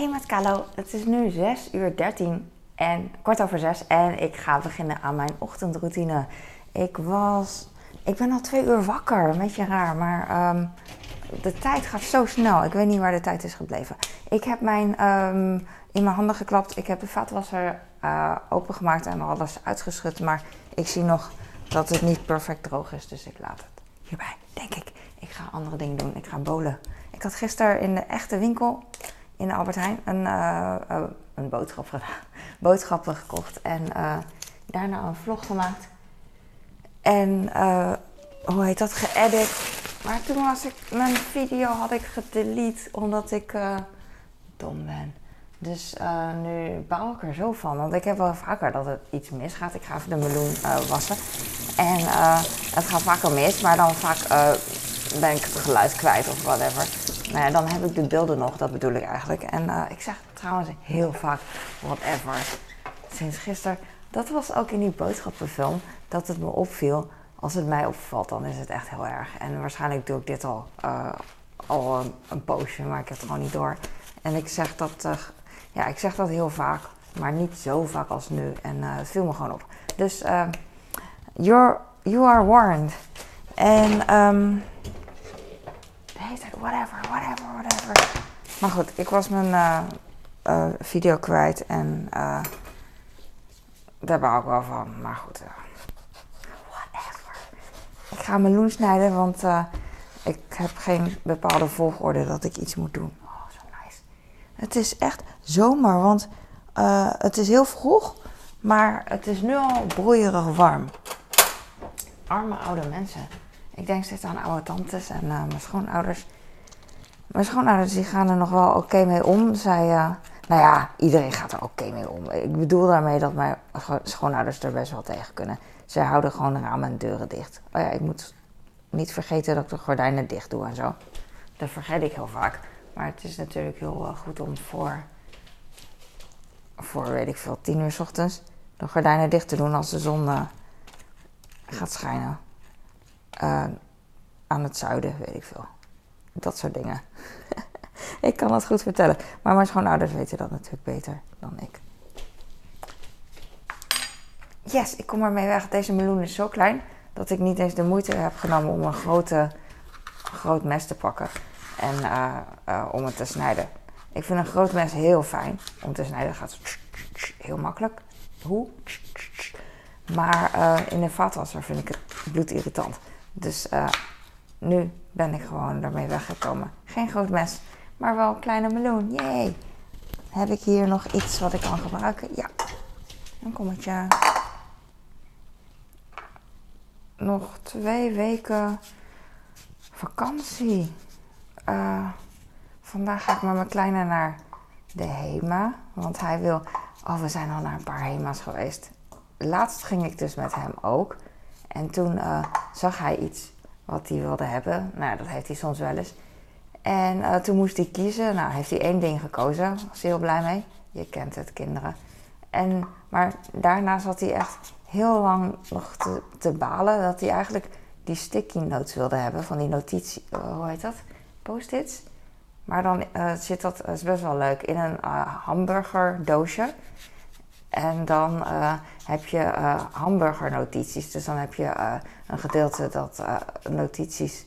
Hey met Kalo, het is nu 6 uur 13 en kwart over 6 en ik ga beginnen aan mijn ochtendroutine. Ik was, ik ben al twee uur wakker, een beetje raar, maar ehm, de tijd gaat zo snel. Ik weet niet waar de tijd is gebleven. Ik heb mijn ehm, in mijn handen geklapt, ik heb de vaatwasser uh, opengemaakt en alles uitgeschud, maar ik zie nog dat het niet perfect droog is, dus ik laat het hierbij, denk ik. Ik ga andere dingen doen, ik ga bolen. Ik had gisteren in de echte winkel in Albert Heijn een, uh, uh, een boodschap gedaan. Boodschappen gekocht en uh, daarna een vlog gemaakt. En hoe heet dat? Geëdit. Maar toen was ik mijn video had ik gedelete omdat ik dom ben. Dus nu baal ik er zo van. Want ik heb wel vaker dat het iets misgaat. Ik ga even de meloen wassen. En het gaat vaker mis, maar dan vaak ben ik het geluid kwijt of whatever. Nou ja, dan heb ik de beelden nog, dat bedoel ik eigenlijk. En uh, ik zeg trouwens heel vaak whatever. Sinds gisteren. Dat was ook in die boodschappenfilm dat het me opviel. Als het mij opvalt, dan is het echt heel erg. En waarschijnlijk doe ik dit al, uh, al een, een, poosje, maar ik heb het gewoon niet door. En ik zeg dat, uh, ja, ik zeg dat heel vaak, maar niet zo vaak als nu. En het viel me gewoon op. Dus you're, you are warned. En um, whatever, whatever, whatever. Maar goed, ik was mijn uh, uh, video kwijt en uh, daar baal ik wel van. Maar goed, whatever. Ik ga mijn loon snijden, want ik heb geen bepaalde volgorde dat ik iets moet doen. Oh, zo nice. Het is echt zomer, want het is heel vroeg, maar het is nu al broeierig warm. Arme oude mensen. Ik denk steeds aan oude tantes en mijn schoonouders mijn schoonouders die gaan er nog wel oké mee om. Zij, uh, nou ja, iedereen gaat er oké mee om. Ik bedoel daarmee dat mijn schoonouders er best wel tegen kunnen. Zij houden gewoon ramen en deuren dicht. Oh ja, ik moet niet vergeten dat ik de gordijnen dicht doe en zo. Dat vergeet ik heel vaak. Maar het is natuurlijk heel uh, goed om voor, voor, weet ik veel, tien uur s ochtends de gordijnen dicht te doen als de zon uh, gaat schijnen. Aan het zuiden, weet ik veel. Dat soort dingen. ik kan dat goed vertellen. Maar mijn schoonouders weten dat natuurlijk beter dan ik. Yes, ik kom ermee weg. Deze meloen is zo klein dat ik niet eens de moeite heb genomen om een grote, groot mes te pakken en uh, uh, om het te snijden. Ik vind een groot mes heel fijn om te snijden. gaat heel makkelijk. Hoe? Maar uh, in de vaatwasser vind ik het bloedirritant. Dus nu ben ik gewoon ermee weggekomen. Geen groot mes, maar wel een kleine meloen. Yay! Heb ik hier nog iets wat ik kan gebruiken? Ja. Een kommetje. Nog twee weken vakantie. Uh, vandaag ga ik met mijn kleine naar de HEMA. Want hij wil... Oh, we zijn al naar een paar HEMA's geweest. Laatst ging ik dus met hem ook. En toen uh, zag hij iets wat hij wilde hebben. Nou, dat heeft hij soms wel eens. En uh, toen moest hij kiezen. Nou, heeft hij één ding gekozen. Daar was hij heel blij mee. Je kent het, kinderen. En, maar daarna zat hij echt heel lang nog te, balen dat hij eigenlijk die sticky notes wilde hebben. Van die notitie, uh, hoe heet dat? Post-its. Maar dan zit dat, is best wel leuk, in een hamburgerdoosje. En dan uh, heb je uh, hamburgernotities. Dus dan heb je uh, een gedeelte dat notities,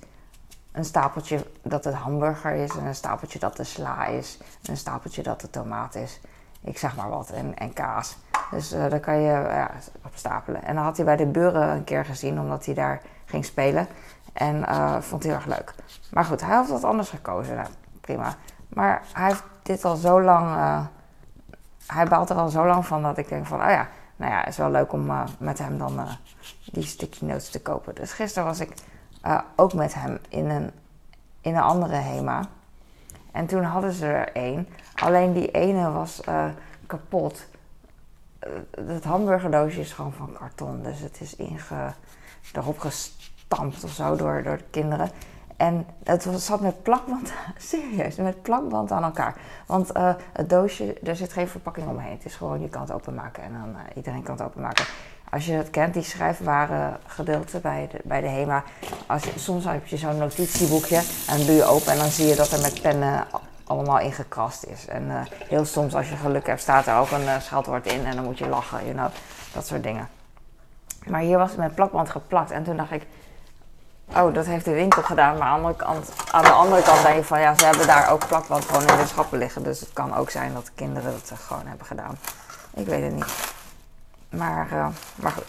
een stapeltje dat het hamburger is, en een stapeltje dat de sla is, en een stapeltje dat de tomaat is. Ik zeg maar wat, en, en kaas. Dus daar kan je ja, opstapelen. En dan had hij bij de buren een keer gezien, omdat hij daar ging spelen. En vond hij heel erg leuk. Maar goed, hij had wat anders gekozen. Nou, prima. Maar hij heeft dit al zo lang hij baalt er al zo lang van dat ik denk van, oh ja, nou ja, is wel leuk om uh, met hem dan uh, die sticky notes te kopen. Dus gisteren was ik uh, ook met hem in een, in een andere HEMA. En toen hadden ze er één. Alleen die ene was kapot. Het hamburgerdoosje is gewoon van karton. Dus het is inge, erop gestampt of zo door, door de kinderen. En het zat met plakband, serieus, met plakband aan elkaar. Want uh, het doosje, er zit geen verpakking omheen. Het is gewoon, je kan het openmaken en dan uh, iedereen kan het openmaken. Als je het kent, die schrijfwaren gedeelte bij de, bij de HEMA. Als soms heb je zo'n notitieboekje en doe je open en dan zie je dat er met pennen allemaal ingekrast is. En uh, heel soms als je geluk hebt staat er ook een scheldwoord in en dan moet je lachen, you dat soort dingen. Maar hier was het met plakband geplakt en toen dacht ik, oh dat heeft de winkel gedaan. Maar aan de andere kant, aan de andere kant denk je van ja, ze hebben daar ook plakband gewoon in de schappen liggen. Dus het kan ook zijn dat kinderen dat gewoon hebben gedaan. Ik weet het niet. Maar, uh, maar goed.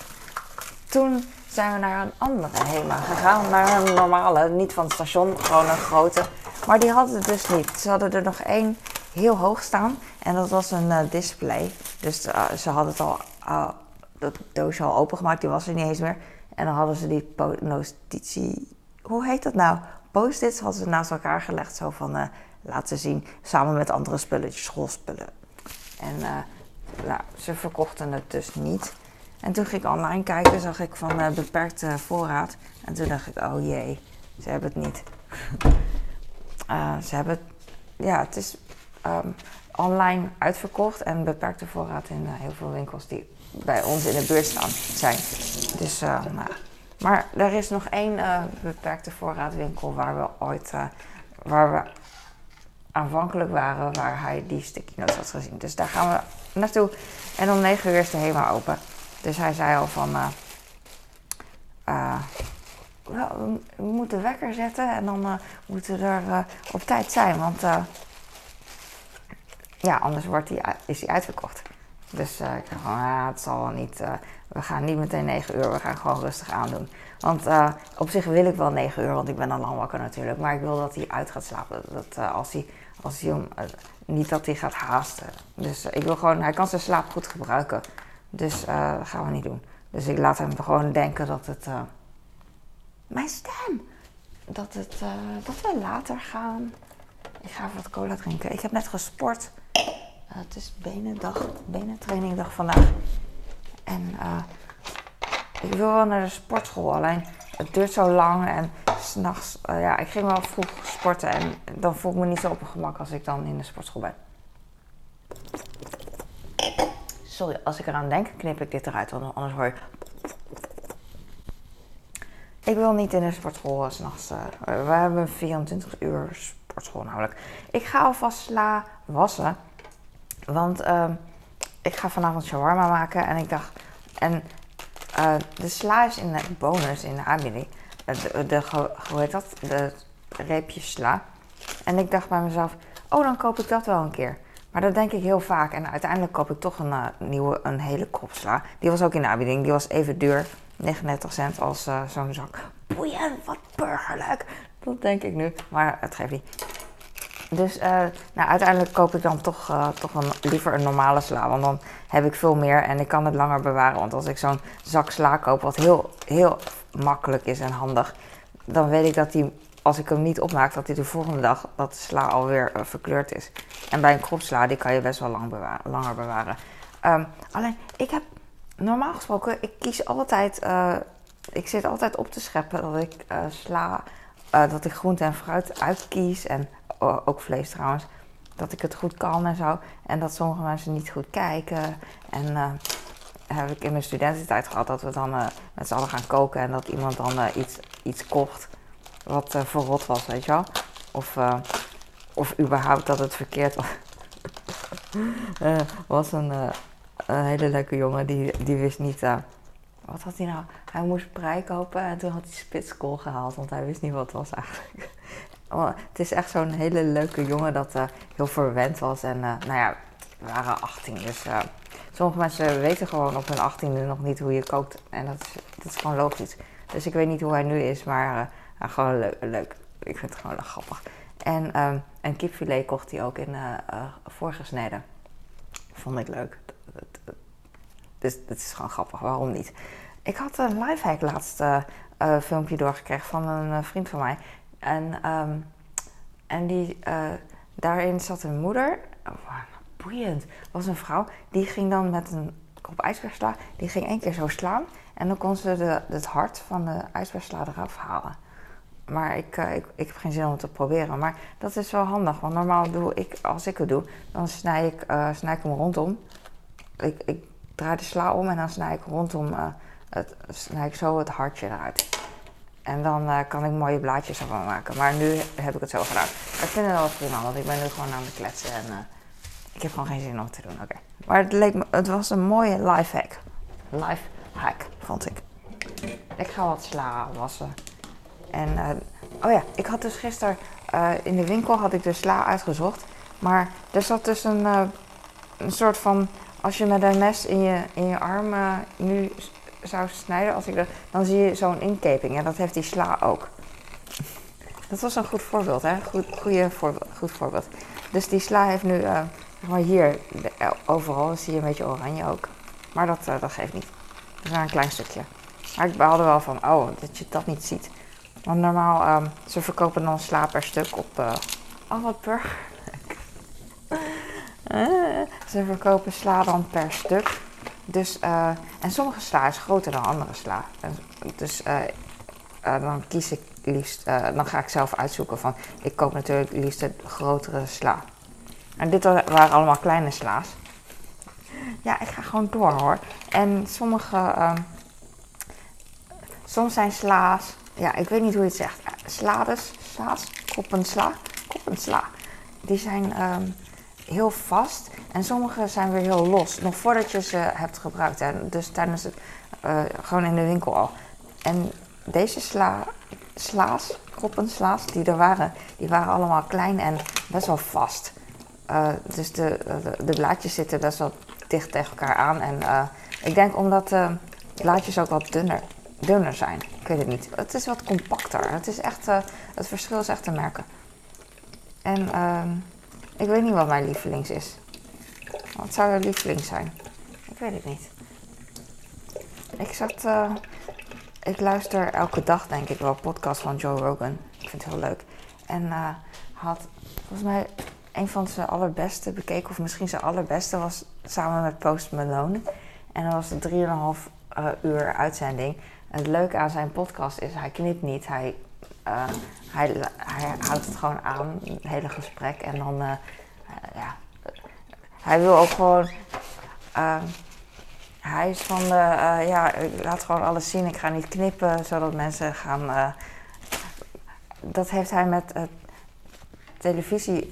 Toen zijn we naar een andere HEMA gegaan. Naar een normale, niet van het station, gewoon een grote. Maar die hadden het dus niet. Ze hadden er nog één heel hoog staan. En dat was een uh, display. Dus uh, ze hadden het al, dat doosje al opengemaakt. Die was er niet eens meer. En dan hadden ze die notitie... Hoe heet dat nou? Post-its hadden ze naast elkaar gelegd. Zo van laten zien. Samen met andere spulletjes, schoolspullen. En nou, ze verkochten het dus niet. En toen ging ik online kijken, zag ik van uh, beperkte voorraad. En toen dacht ik, oh jee, ze hebben het niet. ze hebben het, ja, het is um, online uitverkocht en beperkte voorraad in heel veel winkels die bij ons in de buurt staan zijn. Dus, nou, maar er is nog één beperkte voorraadwinkel waar we ooit, waar we aanvankelijk waren, waar hij die sticky notes had gezien. Dus daar gaan we naartoe. En om 9 uur is de HEMA open. Dus hij zei al van. We, moeten wekker zetten en dan moeten we er op tijd zijn. Want ja, anders wordt die, is hij uitverkocht. Dus ik dacht ja, het zal wel niet. we gaan niet meteen 9 uur, we gaan gewoon rustig aandoen. Want op zich wil ik wel 9 uur, want ik ben al lang wakker natuurlijk. Maar ik wil dat hij uit gaat slapen. Dat als hij, als hij om, niet dat hij gaat haasten. Dus ik wil gewoon, hij kan zijn slaap goed gebruiken. Dus uh, dat gaan we niet doen. Dus ik laat hem gewoon denken dat het. Uh, mijn stem! Dat, het, uh, dat we later gaan. Ik ga even wat cola drinken. Ik heb net gesport. Het is benendag, benentrainingdag vandaag. En ik wil wel naar de sportschool. Alleen het duurt zo lang en s'nachts. ja, ik ging wel vroeg sporten en dan voel ik me niet zo op mijn gemak als ik dan in de sportschool ben. Sorry, als ik eraan denk, knip ik dit eruit, want anders hoor je. Ik wil niet in de sportschool s'nachts. Uh, we hebben een 24 uur sportschool namelijk. Ik ga alvast sla wassen. Want uh, ik ga vanavond shawarma maken. En ik dacht. En uh, de sla is in de bonus in de aanbieding. De, de, hoe heet dat? De reepjes sla. En ik dacht bij mezelf. Oh, dan koop ik dat wel een keer. Maar dat denk ik heel vaak. En uiteindelijk koop ik toch een uh, nieuwe, een hele kop sla. Die was ook in de aanbieding. Die was even duur. 39 cent als uh, zo'n zak. Boeiend, wat burgerlijk. Dat denk ik nu. Maar het geeft niet. Dus uh, nou, uiteindelijk koop ik dan toch, toch een, liever een normale sla. Want dan heb ik veel meer en ik kan het langer bewaren. Want als ik zo'n zak sla koop, wat heel, heel makkelijk is en handig. Dan weet ik dat die als ik hem niet opmaak, dat hij de volgende dag dat de sla alweer uh, verkleurd is. En bij een kropsla, die kan je best wel lang bewaren, langer bewaren. Um, alleen, ik heb normaal gesproken, ik kies altijd, ik zit altijd op te scheppen dat ik sla, dat ik groente en fruit uitkies. En ook vlees trouwens. Dat ik het goed kan en zo. En dat sommige mensen niet goed kijken. En heb ik in mijn studententijd gehad dat we dan met z'n allen gaan koken. En dat iemand dan iets, iets kocht wat verrot was, weet je wel. Of, of überhaupt dat het verkeerd was. was een, een, hele leuke jongen die, die wist niet. wat had hij nou? Hij moest prei kopen en toen had hij spitskool gehaald, want hij wist niet wat het was eigenlijk. Het is echt zo'n hele leuke jongen dat heel verwend was. En nou ja, we waren 18, dus sommige mensen weten gewoon op hun 18e nog niet hoe je kookt. En dat is, is gewoon logisch. Dus ik weet niet hoe hij nu is, maar gewoon leuk, leuk. Ik vind het gewoon grappig. En um, een kipfilet kocht hij ook in voorgesneden. Vond ik leuk. Dus het is gewoon grappig. Waarom niet? Ik had een lifehack laatst uh, filmpje doorgekregen van een vriend van mij. En, um, en die, daarin zat een moeder. Oh, boeiend. was een vrouw. Die ging dan met een kop ijsbeersla. Die ging één keer zo slaan. En dan kon ze de, het hart van de ijsbeersla eraf halen. Maar ik, uh, ik, ik, heb geen zin om te proberen. Maar dat is wel handig. Want normaal doe ik, als ik het doe, dan snij ik, uh, snij ik hem rondom. Ik, ik, draai de sla om en dan snij ik rondom, het, snij ik zo het hartje eruit. En dan kan ik mooie blaadjes ervan maken. Maar nu heb ik het zo gedaan. Ik vind het wel prima, want ik ben nu gewoon aan het kletsen. En ik heb gewoon geen zin om te doen. Oké. Maar het, leek me, het was een mooie life hack. Life hack, vond ik. Ik ga wat sla wassen. En, oh ja, ik had dus gisteren in de winkel had ik de sla uitgezocht. Maar er zat dus een, een soort van als je met een mes in je, in je arm nu zou snijden, als ik de, dan zie je zo'n inkeping. En dat heeft die sla ook. Dat was een goed voorbeeld, hè? Goed, goede voorbeeld, goed voorbeeld. Dus die sla heeft nu, uh, maar hier, de, overal zie je een beetje oranje ook. Maar dat, uh, dat geeft niet. Dat is maar een klein stukje. Maar ik baalde wel van, oh, dat je dat niet ziet. Want normaal, um, ze verkopen dan sla per stuk op, uh, oh ze verkopen sla dan per stuk. Dus, uh, en sommige sla is groter dan andere sla. Dus uh, uh, dan kies ik liefst, dan ga ik zelf uitzoeken van, ik koop natuurlijk liefst de grotere sla. En dit waren allemaal kleine sla's. Ja, ik ga gewoon door hoor. En sommige, soms zijn sla's, ja, ik weet niet hoe je het zegt. Slades, sla's, koppensla, koppensla. Die zijn um, heel vast en sommige zijn weer heel los. Nog voordat je ze hebt gebruikt. Hè. Dus tijdens het, uh, gewoon in de winkel al. En deze sla, sla's, die er waren, die waren allemaal klein en best wel vast. Uh, dus de, de, blaadjes zitten best wel dicht tegen elkaar aan. En uh, ik denk omdat de blaadjes ook wat dunner, dunner zijn. Ik weet het niet. Het is wat compacter. Het, is echt, het verschil is echt te merken. En ehm, ik weet niet wat mijn lievelings is. Wat zou jouw lieveling zijn? Ik weet het niet. Ik zat. Uh, ik luister elke dag, denk ik wel, podcast van Joe Rogan. Ik vind het heel leuk. En uh, had volgens mij een van zijn allerbeste bekeken, of misschien zijn allerbeste, was samen met Post Malone. En dat was een 3,5 uh, uur uitzending. En het leuke aan zijn podcast is, hij knipt niet. Hij, hij, hij houdt het gewoon aan, het hele gesprek. En dan, ja, hij wil ook gewoon. Uh, hij is van de. Uh, ja, laat gewoon alles zien. Ik ga niet knippen zodat mensen gaan. Uh, dat heeft hij met televisie.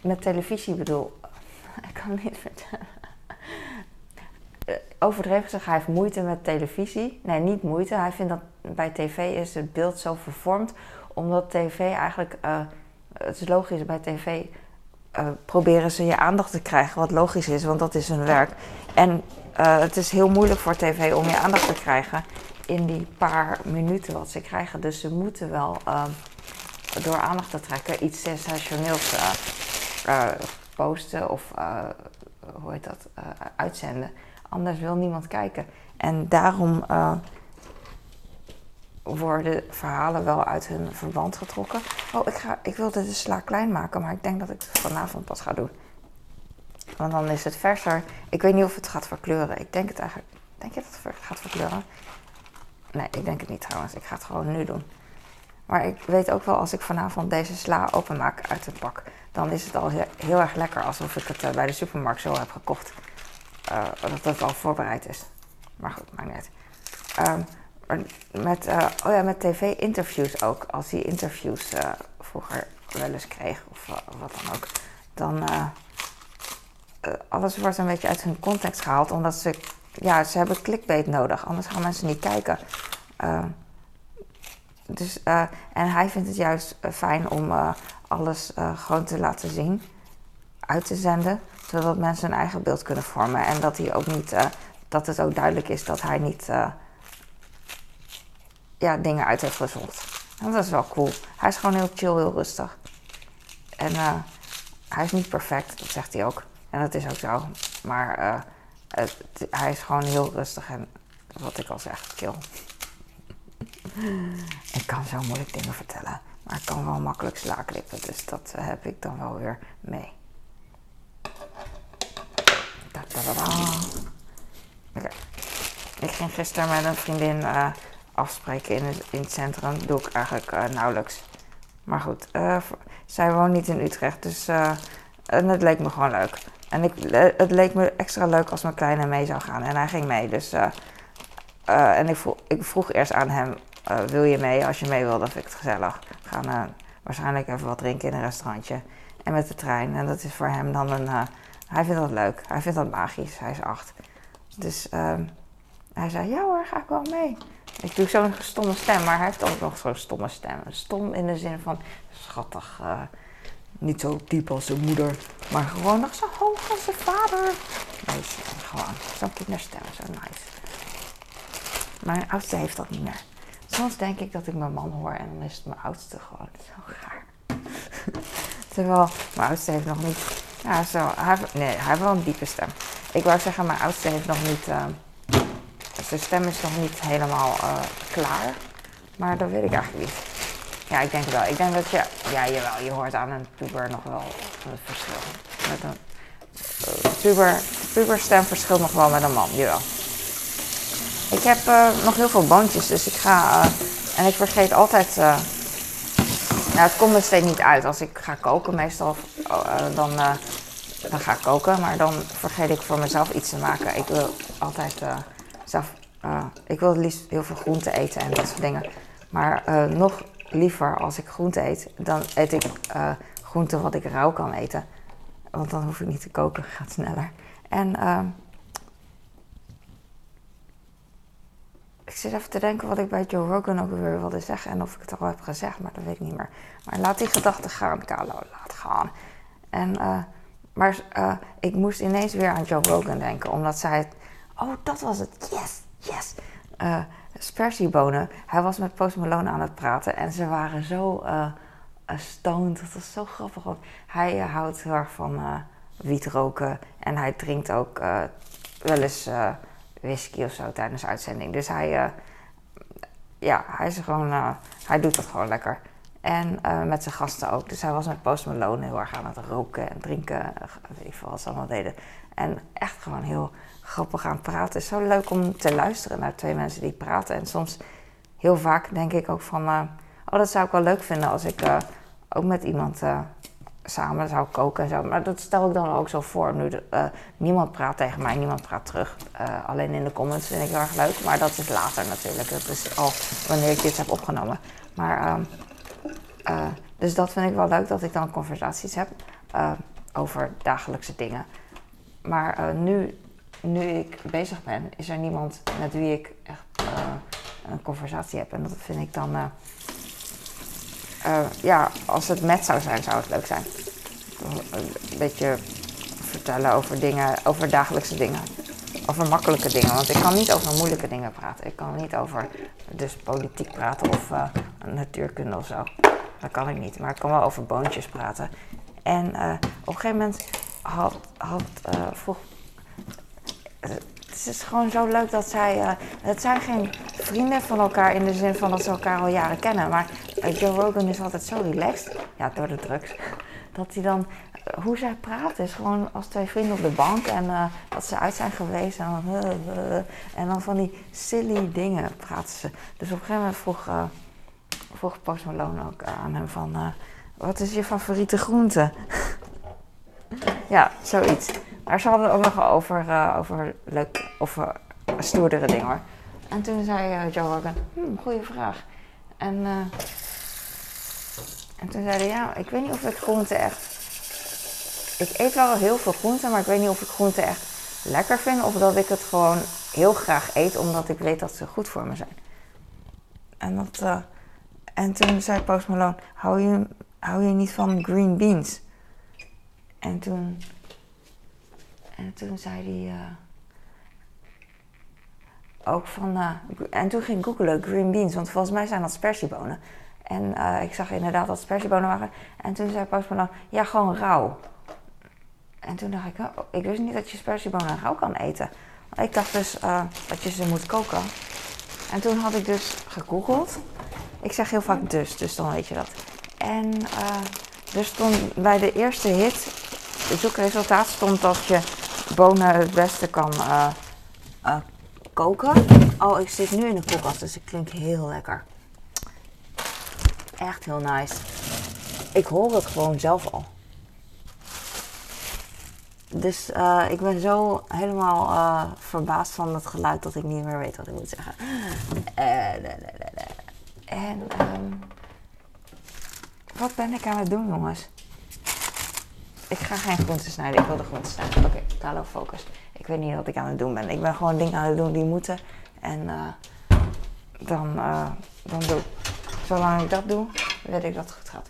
met televisie bedoel. Ik kan het niet vertellen. Overdreven gezegd, hij heeft moeite met televisie. Nee, niet moeite. Hij vindt dat bij tv is het beeld zo vervormd. Omdat tv eigenlijk. het is logisch bij tv uh, proberen ze je aandacht te krijgen, wat logisch is, want dat is hun werk. En uh, het is heel moeilijk voor tv om je aandacht te krijgen in die paar minuten wat ze krijgen. Dus ze moeten wel uh, door aandacht te trekken iets sensationeels posten of hoe heet dat, uitzenden. Anders wil niemand kijken. En daarom worden verhalen wel uit hun verband getrokken. Oh, ik, ga, ik wilde de sla klein maken, maar ik denk dat ik het vanavond pas ga doen. Want dan is het verser. Ik weet niet of het gaat verkleuren. Ik denk het eigenlijk. Denk je dat het gaat verkleuren? Nee, ik denk het niet trouwens. Ik ga het gewoon nu doen. Maar ik weet ook wel, als ik vanavond deze sla openmaak uit het pak, dan is het al heel erg lekker alsof ik het eh, bij de supermarkt zo heb gekocht. Uh, dat het al voorbereid is. Maar goed, maakt niet uit. Um, met, uh, oh ja, met tv-interviews ook. Als hij interviews uh, vroeger wel eens kreeg of uh, wat dan ook. Dan alles wordt een beetje uit hun context gehaald. Omdat ze, ja, ze hebben clickbait nodig. Anders gaan mensen niet kijken. dus, en hij vindt het juist fijn om alles gewoon te laten zien. Uit te zenden. Zodat mensen een eigen beeld kunnen vormen. En dat hij ook niet, dat het ook duidelijk is dat hij niet ja, dingen uit heeft gezocht. En dat is wel cool. Hij is gewoon heel chill, heel rustig. En uh, hij is niet perfect, dat zegt hij ook. En dat is ook zo. Maar het, hij is gewoon heel rustig en wat ik al zeg, chill. ik kan zo moeilijk dingen vertellen. Maar ik kan wel makkelijk slaaklippen. Dus dat uh, heb ik dan wel weer mee. Ik ging gisteren met een vriendin afspreken in het, in centrum. doe ik eigenlijk uh, nauwelijks. Maar goed, uh, zij woont niet in Utrecht, dus uh, en het leek me gewoon leuk. En ik, het leek me extra leuk als mijn kleine mee zou gaan. En hij ging mee, dus... en ik vroeg, ik vroeg eerst aan hem wil je mee? Als je mee wil, dan vind ik het gezellig. We gaan waarschijnlijk even wat drinken in een restaurantje. En met de trein. En dat is voor hem dan een... hij vindt dat leuk. Hij vindt dat magisch. Hij is acht. Dus ehm, hij zei, ja hoor, ga ik wel mee. Ik doe zo'n stomme stem, maar hij heeft ook nog zo'n stomme stem. Stom in de zin van schattig. Niet zo diep als zijn moeder, maar gewoon nog zo hoog als zijn vader. Nee, gewoon zo'n kinderstem, zo nice. Mijn oudste heeft dat niet meer. Soms denk ik dat ik mijn man hoor en dan is mijn oudste gewoon zo gaar. Terwijl mijn oudste heeft nog niet. Ja, zo. Hij, nee, hij heeft wel een diepe stem. Ik wou zeggen, mijn oudste heeft nog niet. Uh, zijn stem is nog niet helemaal uh, klaar. Maar dat weet ik eigenlijk niet. Ja, ik denk wel. Ik denk dat je, ja, jawel, je hoort aan een puber nog wel het verschil. Met een uh, puber, verschilt nog wel met een man, jawel. Ik heb uh, nog heel veel boontjes, dus ik ga, en ik vergeet altijd, nou het komt er steeds niet uit. Als ik ga koken meestal, dan, dan ga ik koken, maar dan vergeet ik voor mezelf iets te maken. Ik wil altijd zelf, ik wil het liefst heel veel groente eten en dat soort dingen. Maar nog liever als ik groente eet, dan eet ik uh, groente wat ik rauw kan eten. Want dan hoef ik niet te koken, gaat sneller. En uh, ik zit even te denken wat ik bij Joe Rogan ook weer wilde zeggen. En of ik het al heb gezegd, maar dat weet ik niet meer. Maar laat die gedachte gaan, Carlo, laat gaan. En, uh, maar ik moest ineens weer aan Joe Rogan denken, omdat zij... Oh, dat was het. Yes, yes. Uh, spersiebonen. Hij was met Post Malone aan het praten en ze waren zo uh, stoned. Dat was zo grappig. Hij uh, houdt heel erg van uh, roken en hij drinkt ook wel eens whisky of zo tijdens uitzending. Dus hij, ja, hij is gewoon, hij doet dat gewoon lekker. En met zijn gasten ook. Dus hij was met Post Malone heel erg aan het roken en drinken. Weet ik wat ze allemaal deden. En echt gewoon heel grappig aan praten. Het is zo leuk om te luisteren naar twee mensen die praten. En soms, heel vaak denk ik ook van... Uh, oh, dat zou ik wel leuk vinden als ik uh, ook met iemand uh, samen zou koken en zo. Maar dat stel ik dan ook zo voor. Nu niemand praat tegen mij, niemand praat terug. alleen in de comments vind ik heel erg leuk. Maar dat is later natuurlijk. Dat is al wanneer ik dit heb opgenomen. Maar... Ehm, dus dat vind ik wel leuk, dat ik dan conversaties heb over dagelijkse dingen. Maar nu nu ik bezig ben, is er niemand met wie ik echt uh, een conversatie heb. En dat vind ik dan. Uh, uh, ja, als het met zou zijn, zou het leuk zijn. Een beetje vertellen over dingen, over dagelijkse dingen. Over makkelijke dingen. Want ik kan niet over moeilijke dingen praten. Ik kan niet over dus politiek praten of natuurkunde of zo. Dat kan ik niet. Maar ik kan wel over boontjes praten. En op een gegeven moment had, had vroeg het is gewoon zo leuk dat zij. Uh, het zijn geen vrienden van elkaar in de zin van dat ze elkaar al jaren kennen. Maar uh, Joe Rogan is altijd zo relaxed. Ja, door de drugs. Dat hij dan. Uh, hoe zij praten is gewoon als twee vrienden op de bank. En dat ze uit zijn geweest. En dan, en dan van die silly dingen praten ze. Dus op een gegeven moment vroeg, vroeg ook aan hem van. wat is je favoriete groente? ja, zoiets. Maar ze hadden het ook nog over, uh, over leuk, of uh, stoerdere dingen hoor. En toen zei uh, Joe Rogan, hm, goede vraag. En, en toen zei hij, ja, ik weet niet of ik groente echt... Ik eet wel heel veel groente, maar ik weet niet of ik groente echt lekker vind. Of dat ik het gewoon heel graag eet, omdat ik weet dat ze goed voor me zijn. En, dat, en toen zei Post Malone, hou je, hou je niet van green beans? En toen en toen zei hij uh, ook van. Uh, en toen ging ik googelen green beans, want volgens mij zijn dat spersiebonen. En uh, ik zag inderdaad dat spersiebonen waren. En toen zei Postman ja, gewoon rauw. En toen dacht ik, oh, ik wist niet dat je spersiebonen rauw kan eten. Ik dacht dus dat je ze moet koken. En toen had ik dus gegoogeld. Ik zeg heel vaak dus, dus dan weet je dat. En er stond bij de eerste hit, het zoekresultaat stond dat je bonen het beste kan uh, uh, koken. Oh, ik zit nu in de koelkast, dus het klinkt heel lekker. Echt heel nice. Ik hoor het gewoon zelf al. Dus uh, ik ben zo helemaal verbaasd van het geluid dat ik niet meer weet wat ik moet zeggen. En ehm, wat ben ik aan het doen, jongens? Ik ga geen groenten snijden. Ik wil de groenten snijden. Oké, Talo focus. Ik weet niet wat ik aan het doen ben. Ik ben gewoon dingen aan het doen die moeten. En uh, dan, uh, dan doe Zolang ik dat doe, weet ik dat het goed gaat.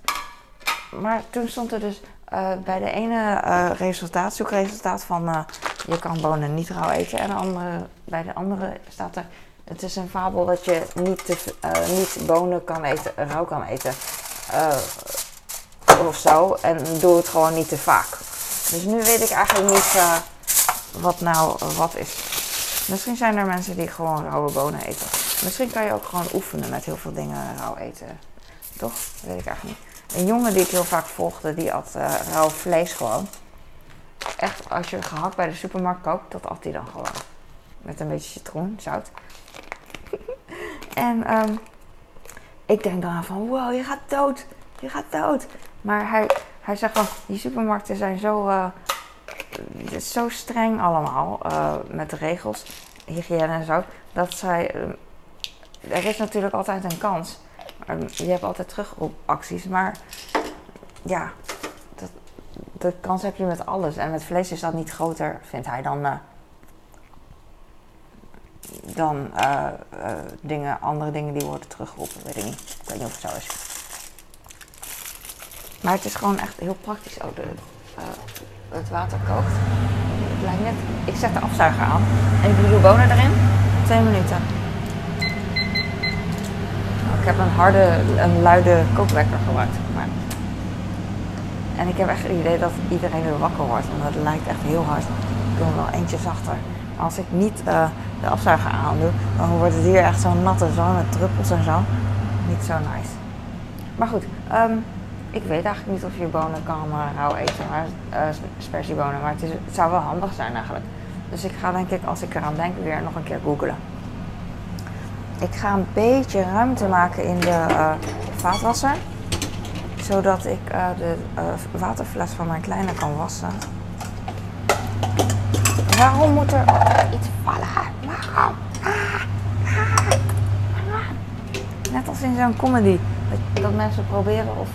Maar toen stond er dus uh, bij de ene resultaat, zoekresultaat van je kan bonen niet rauw eten. En de bij de andere staat er, het is een fabel dat je niet, te, niet bonen kan eten, rauw kan eten of zo. En doe het gewoon niet te vaak. Dus nu weet ik eigenlijk niet uh, wat nou wat is. Misschien zijn er mensen die gewoon rauwe bonen eten. Misschien kan je ook gewoon oefenen met heel veel dingen rauw eten. Toch? Dat weet ik eigenlijk niet. Een jongen die ik heel vaak volgde, die at uh, rauw vlees gewoon. Echt, als je gehakt bij de supermarkt koopt, dat at hij dan gewoon. Met een beetje citroen, zout. en um, ik denk dan van, wow, je gaat dood. Je gaat dood. Maar hij, hij zegt van, die supermarkten zijn zo, uh, zo streng allemaal uh, met de regels, hygiëne en zo, dat zij, uh, er is natuurlijk altijd een kans. je hebt altijd terugroepacties, maar ja, dat, de kans heb je met alles. En met vlees is dat niet groter, vindt hij, dan, dan dingen, andere dingen die worden teruggeroepen. Weet ik niet. Ik weet niet of het zo is. Maar het is gewoon echt heel praktisch ook. De, uh, het water kookt. Het lijkt net, ik zet de afzuiger aan en ik doe erin. Twee minuten. Ik heb een harde, een luide kookwekker gebruikt. Maar... En ik heb echt het idee dat iedereen weer wakker wordt. Want het lijkt echt heel hard. Ik hem wel eentje zachter. Maar als ik niet uh, de afzuiger aan doe, dan wordt het hier echt zo nat en zo met druppels en zo. Niet zo nice. Maar goed, um, ik weet eigenlijk niet of je bonen kan rauw eten, maar uh. Maar het, zou wel handig zijn eigenlijk. Dus ik ga denk ik, als ik eraan denk, weer nog een keer googlen. Ik ga een beetje ruimte maken in de uh, vaatwasser. Zodat ik de waterfles van mijn kleine kan wassen. Waarom moet er iets vallen? Waarom? Ah, ah, ah. Net als in zo'n comedy. Dat mensen proberen of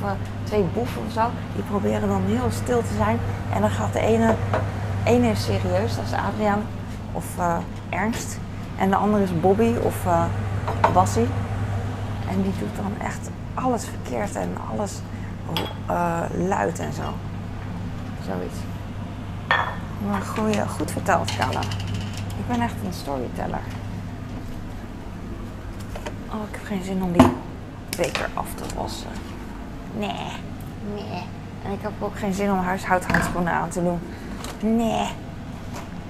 twee boeven of zo, die proberen dan heel stil te zijn. En dan gaat de ene, ene is serieus, dat is Adriaan, of uh, Ernst. En de andere is Bobby of uh, Bassie. En die doet dan echt alles verkeerd en alles uh, luid en zo. Zoiets. Maar goeie, goed verteld, Kala. Ik ben echt een storyteller. Oh, ik heb geen zin om die beker af te wassen. Nee. Nee. En ik heb ook geen zin om huishoudhandschoenen aan te doen. Nee.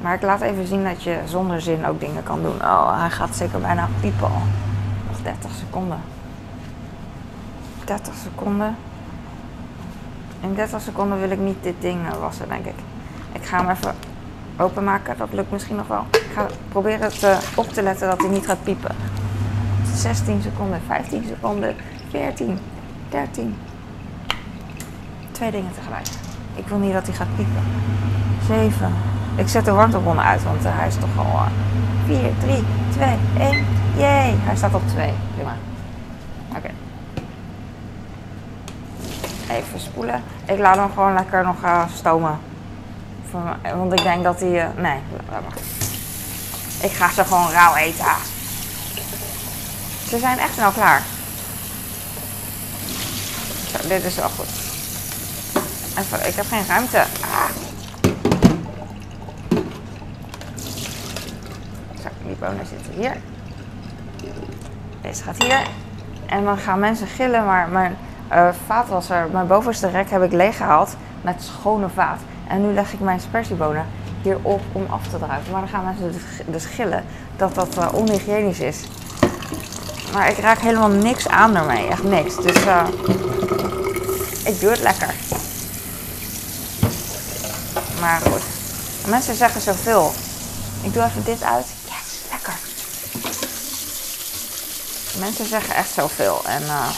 Maar ik laat even zien dat je zonder zin ook dingen kan doen. Oh, hij gaat zeker bijna piepen. Nog 30 seconden. 30 seconden. In 30 seconden wil ik niet dit ding eh, wassen, denk ik. Ik ga hem even openmaken. Dat lukt misschien nog wel. Ik ga proberen het uh, op te letten dat hij niet gaat piepen. 16 seconden, 15 seconden, 14, 13, Twee dingen tegelijk. Ik wil niet dat hij gaat piepen. Zeven. Ik zet de warmtebron uit, want uh, hij is toch al... Uh, 4, 3, 2, 1. Jee, hij staat op 2. Prima. Oké. Even spoelen. Ik laat hem gewoon lekker nog uh, stomen. Want ik denk dat hij... Uh, nee, laat maar. Ik ga ze gewoon rauw eten. Ze zijn echt snel klaar. Zo, dit is wel goed. Even, ik heb geen ruimte. Ah. Zo, die bonen zitten hier. Deze gaat hier. En dan gaan mensen gillen, maar mijn uh, vaatwasser, mijn bovenste rek heb ik leeggehaald met schone vaat. En nu leg ik mijn spersiebonen hierop om af te druipen. Maar dan gaan mensen dus, dus gillen dat dat uh, onhygiënisch is. Maar ik raak helemaal niks aan ermee, echt niks. Dus uh, ik doe het lekker. Maar goed. Mensen zeggen zoveel. Ik doe even dit uit. Yes, lekker. Mensen zeggen echt zoveel. En uh,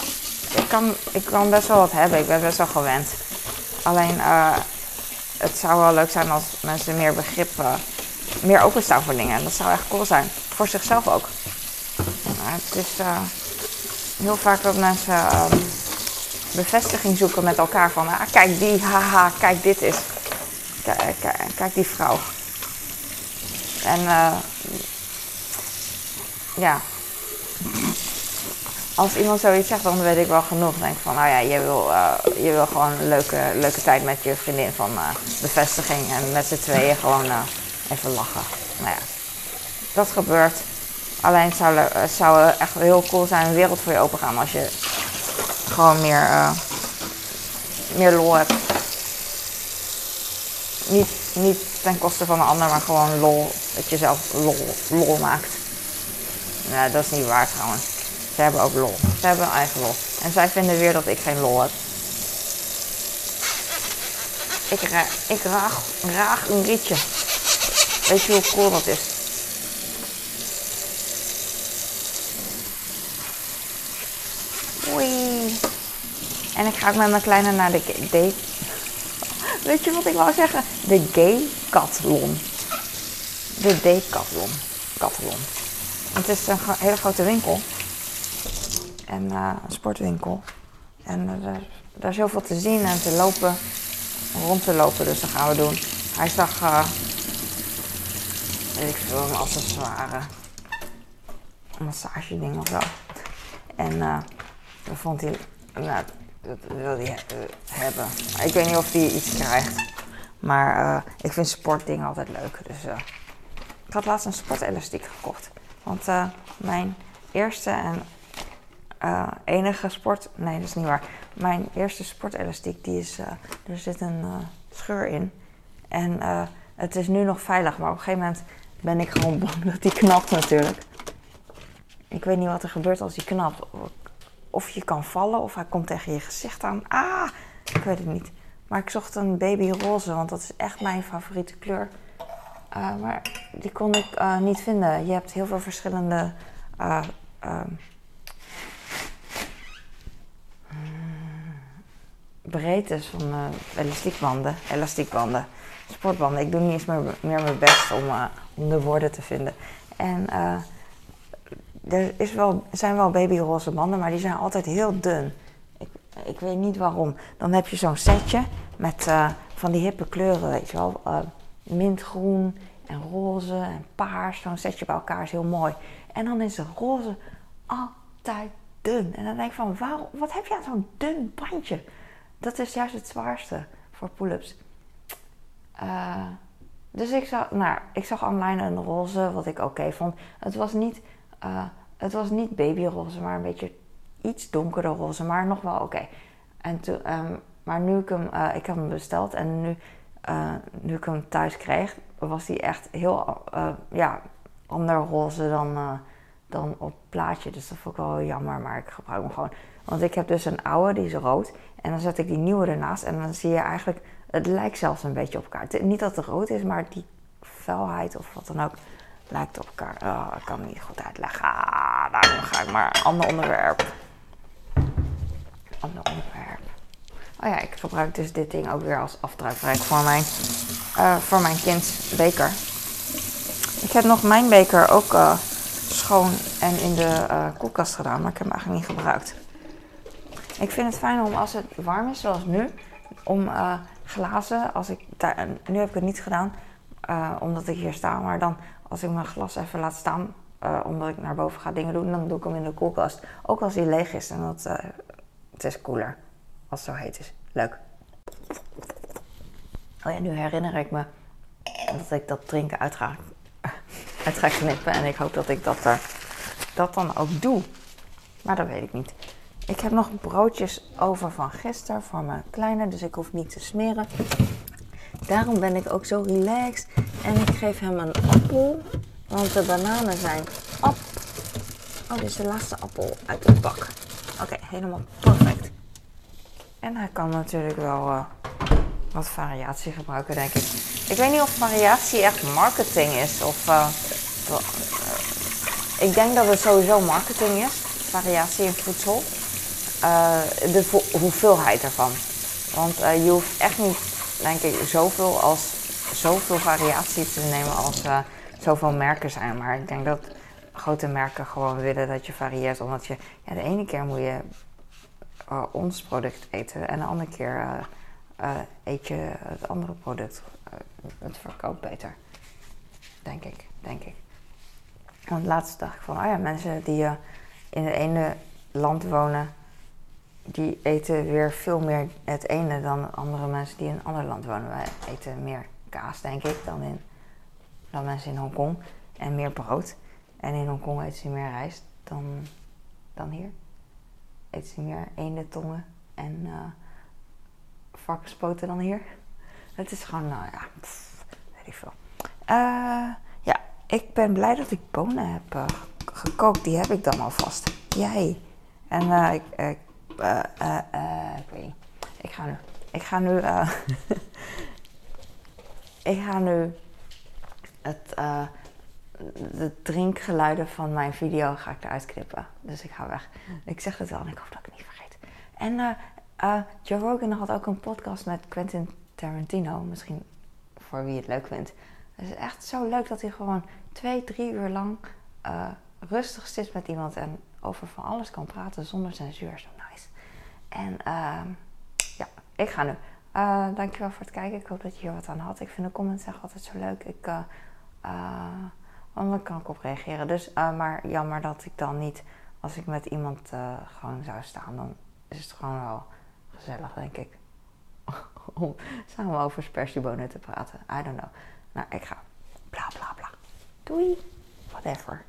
ik, kan, ik kan best wel wat hebben. Ik ben best wel gewend. Alleen, uh, het zou wel leuk zijn als mensen meer begrip, uh, meer openstaan voor dingen. En dat zou echt cool zijn. Voor zichzelf ook. Maar het is, heel vaak dat mensen ehm, bevestiging zoeken met elkaar van, ah, kijk die, haha, kijk dit is, kijk, kijk, die vrouw. En uh, ja, als iemand zoiets zegt, dan weet ik wel genoeg. Denk van, nou ja, je wil, je wil gewoon een leuke, leuke tijd met je vriendin van bevestiging. En met z'n tweeën gewoon even lachen. Nou ja, dat gebeurt. Alleen zou, het zou echt heel cool zijn, een wereld voor je open gaan als je gewoon meer, meer lol hebt. Niet, ten koste van een ander, maar gewoon lol. Dat je zelf lol, lol maakt. Nou, dat is niet waar trouwens. Ze hebben ook lol. Ze hebben eigen lol. En zij vinden weer dat ik geen lol heb. Ik, ik raag, raag een rietje. Weet je hoe cool dat is? Oei. En ik ga ook met mijn kleine naar de date. Weet je wat ik wou zeggen? De katlon. De decathlon. Katlon. Het is een hele grote winkel. En een sportwinkel. En uh, daar is heel veel te zien en te lopen. Rond te lopen, dus dat gaan we doen. Hij zag, uh, weet ik veel, een accessoire. Een massage ding of zo. En dat vond hij, nou, dat wil hij hebben. Ik weet niet of hij iets krijgt. Maar ik vind sportdingen altijd leuk. Dus ik had laatst een sportelastiek gekocht. Want mijn eerste en enige sport. Nee, dat is niet waar. Mijn eerste sportelastiek, die is. Er zit een scheur in. En het is nu nog veilig, maar op een gegeven moment ben ik gewoon bang dat die knapt natuurlijk. Ik weet niet wat er gebeurt als die knapt. Of je kan vallen of hij komt tegen je gezicht aan. Ah, ik weet het niet. Maar ik zocht een baby roze, want dat is echt mijn favoriete kleur. maar die kon ik niet vinden. Je hebt heel veel verschillende breedtes van elastiekbanden, elastiekbanden, sportbanden. Ik doe niet eens meer, meer mijn best om, om de woorden te vinden. En er is wel, zijn wel babyroze banden, maar die zijn altijd heel dun. Ik, weet niet waarom. Dan heb je zo'n setje met van die hippe kleuren, weet je wel. mintgroen en roze en paars. Zo'n setje bij elkaar is heel mooi. En dan is de roze altijd dun. En dan denk ik van, waarom, wat heb je aan zo'n dun bandje? dat is juist het zwaarste voor pull-ups. Uh, dus ik zag, nou, ik zag online een roze, wat ik oké vond. Het was niet, het was niet babyroze, maar een beetje iets donkerder roze, maar nog wel oké. En um, maar nu ik hem, uh, ik heb hem besteld en nu, nu ik hem thuis kreeg, was hij echt heel, ja, ander roze dan, dan op plaatje. Dus dat vond ik wel jammer, maar ik gebruik hem gewoon. Want ik heb dus een oude, die is rood. En dan zet ik die nieuwe ernaast en dan zie je eigenlijk, het lijkt zelfs een beetje op elkaar. Niet dat het rood is, maar die felheid of wat dan ook lijkt op elkaar. Oh, ik kan het niet goed uitleggen. Ah, daarom ga ik maar ander onderwerp. Ander onderwerp. Oh ja, ik gebruik dus dit ding ook weer als afdruikrijk voor mijn, uh, voor mijn kind beker. Ik heb nog mijn beker ook uh, schoon en in de uh, koelkast gedaan, maar ik heb hem eigenlijk niet gebruikt. Ik vind het fijn om als het warm is, zoals nu, om glazen, als ik daar, nu heb ik het niet gedaan, omdat ik hier sta, maar dan als ik mijn glas even laat staan, omdat ik naar boven ga dingen doen, dan doe ik hem in de koelkast. Ook als hij leeg is en dat, het is cooler als het zo heet is. Leuk. Oh ja, nu herinner ik me dat ik dat drinken uit ga, knippen en ik hoop dat ik dat, dat dan ook doe. Maar dat weet ik niet. Ik heb nog broodjes over van gisteren voor mijn kleine, dus ik hoef niet te smeren. Daarom ben ik ook zo relaxed. En ik geef hem een appel, want de bananen zijn op. Oh, dit is de laatste appel uit het bak. Oké, helemaal perfect. En hij kan natuurlijk wel uh, wat variatie gebruiken, denk ik. Ik weet niet of variatie echt marketing is of. Uh, ik denk dat het sowieso marketing is, variatie in voedsel. De hoeveelheid ervan. Want je hoeft echt niet, denk ik, zoveel, als, zoveel variatie te nemen als zoveel merken zijn. Maar ik denk dat grote merken gewoon willen dat je varieert. Omdat je, ja, de ene keer moet je uh, ons product eten en de andere keer uh, eet je het andere product. het verkoopt beter. Denk ik, denk ik. Want laatst dacht ik van, oh ja, mensen die in het ene land wonen, die eten weer veel meer het ene dan andere mensen die in een ander land wonen. Wij eten meer kaas, denk ik, dan, in, dan mensen in Hongkong. En meer brood. En in Hongkong eten ze meer rijst dan, dan hier. Eten ze meer eendentongen en uh, varkenspoten dan hier. Het is gewoon, nou ja, pff, weet ik veel. Uh, ja, ik ben blij dat ik bonen heb uh, gekookt. Die heb ik dan alvast. Jij. En ik, ik, ik weet niet. Ik ga nu. Ik ga nu. ik ga nu het de drinkgeluiden van mijn video ga ik eruit knippen. Dus ik ga weg. Ik zeg het wel en ik hoop dat ik het niet vergeet. En uh, uh, Joe Rogan had ook een podcast met Quentin Tarantino. Misschien voor wie het leuk vindt. Het is echt zo leuk dat hij gewoon twee, drie uur lang uh, rustig zit met iemand en over van alles kan praten zonder censuur. Zo nice. En ehm, ja, ik ga nu. dankjewel voor het kijken. Ik hoop dat je hier wat aan had. Ik vind de comments echt altijd zo leuk. Ik want dan kan ik op reageren. Dus, uh, maar jammer dat ik dan niet, als ik met iemand uh, gewoon zou staan, dan is het gewoon wel gezellig, denk ik. Om samen over spersiebonen te praten. I don't know. Nou, ik ga. Bla bla bla. Doei. Whatever.